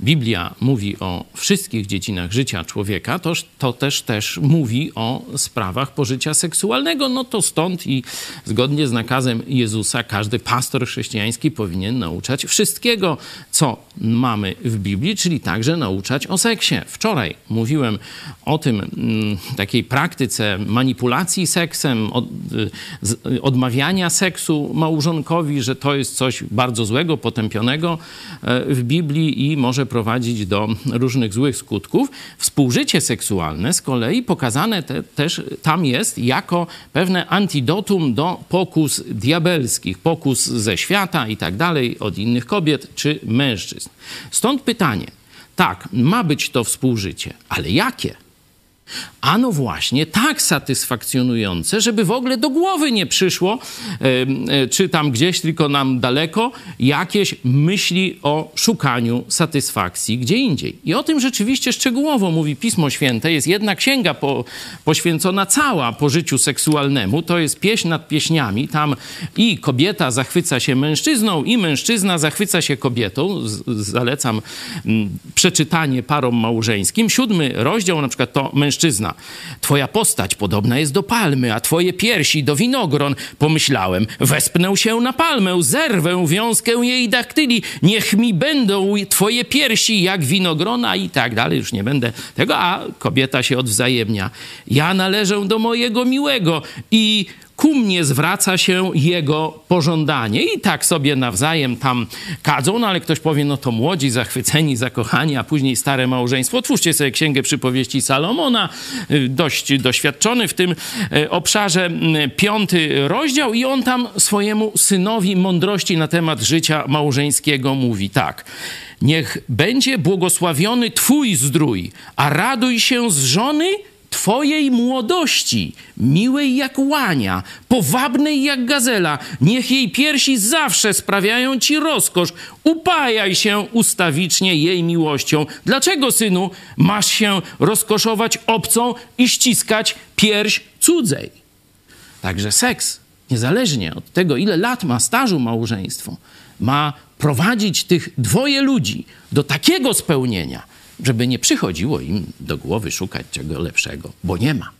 Biblia mówi o wszystkich dziedzinach życia człowieka, to, to też, też mówi o sprawach pożycia seksualnego. No to stąd i zgodnie z nakazem Jezusa każdy pastor chrześcijański powinien nauczać wszystkiego, co mamy w Biblii, czyli także nauczać o seksie. Wczoraj mówiłem o tym, mm, takiej praktyce manipulacji seksem, od, y, odmawiania seksu małżonkowi, że to jest coś bardzo złego, potępionego e, w Biblii i może prowadzić do różnych złych skutków. Współżycie seksualne z kolei pokazane te, też tam jest jako pewne antidotum do pokus diabelskich, pokus ze świata i tak dalej, od innych kobiet czy mężczyzn. Stąd pytanie. Tak, ma być to współżycie, ale jakie? Ano właśnie tak satysfakcjonujące, żeby w ogóle do głowy nie przyszło, e, czy tam gdzieś tylko nam daleko, jakieś myśli o szukaniu satysfakcji gdzie indziej. I o tym rzeczywiście szczegółowo mówi Pismo Święte. Jest jedna księga po, poświęcona cała po życiu seksualnemu. To jest pieśń nad pieśniami. Tam i kobieta zachwyca się mężczyzną, i mężczyzna zachwyca się kobietą. Z, zalecam m, przeczytanie parom małżeńskim. Siódmy rozdział, na przykład to mężczyzna Twoja postać podobna jest do palmy, a twoje piersi do winogron. Pomyślałem, wespnę się na palmę, zerwę wiązkę jej daktyli, niech mi będą twoje piersi jak winogrona i tak dalej. Już nie będę tego, a kobieta się odwzajemnia. Ja należę do mojego miłego i ku mnie zwraca się jego pożądanie. I tak sobie nawzajem tam kadzą, no ale ktoś powie, no to młodzi, zachwyceni, zakochani, a później stare małżeństwo. Otwórzcie sobie Księgę Przypowieści Salomona, y, dość doświadczony w tym y, obszarze, y, piąty rozdział i on tam swojemu synowi mądrości na temat życia małżeńskiego mówi tak. Niech będzie błogosławiony Twój zdrój, a raduj się z żony Twojej młodości, miłej jak łania, powabnej jak gazela, niech jej piersi zawsze sprawiają ci rozkosz. Upajaj się ustawicznie jej miłością. Dlaczego, synu, masz się rozkoszować obcą i ściskać pierś cudzej? Także seks, niezależnie od tego, ile lat ma stażu małżeństwo, ma prowadzić tych dwoje ludzi do takiego spełnienia, żeby nie przychodziło im do głowy szukać czego lepszego, bo nie ma.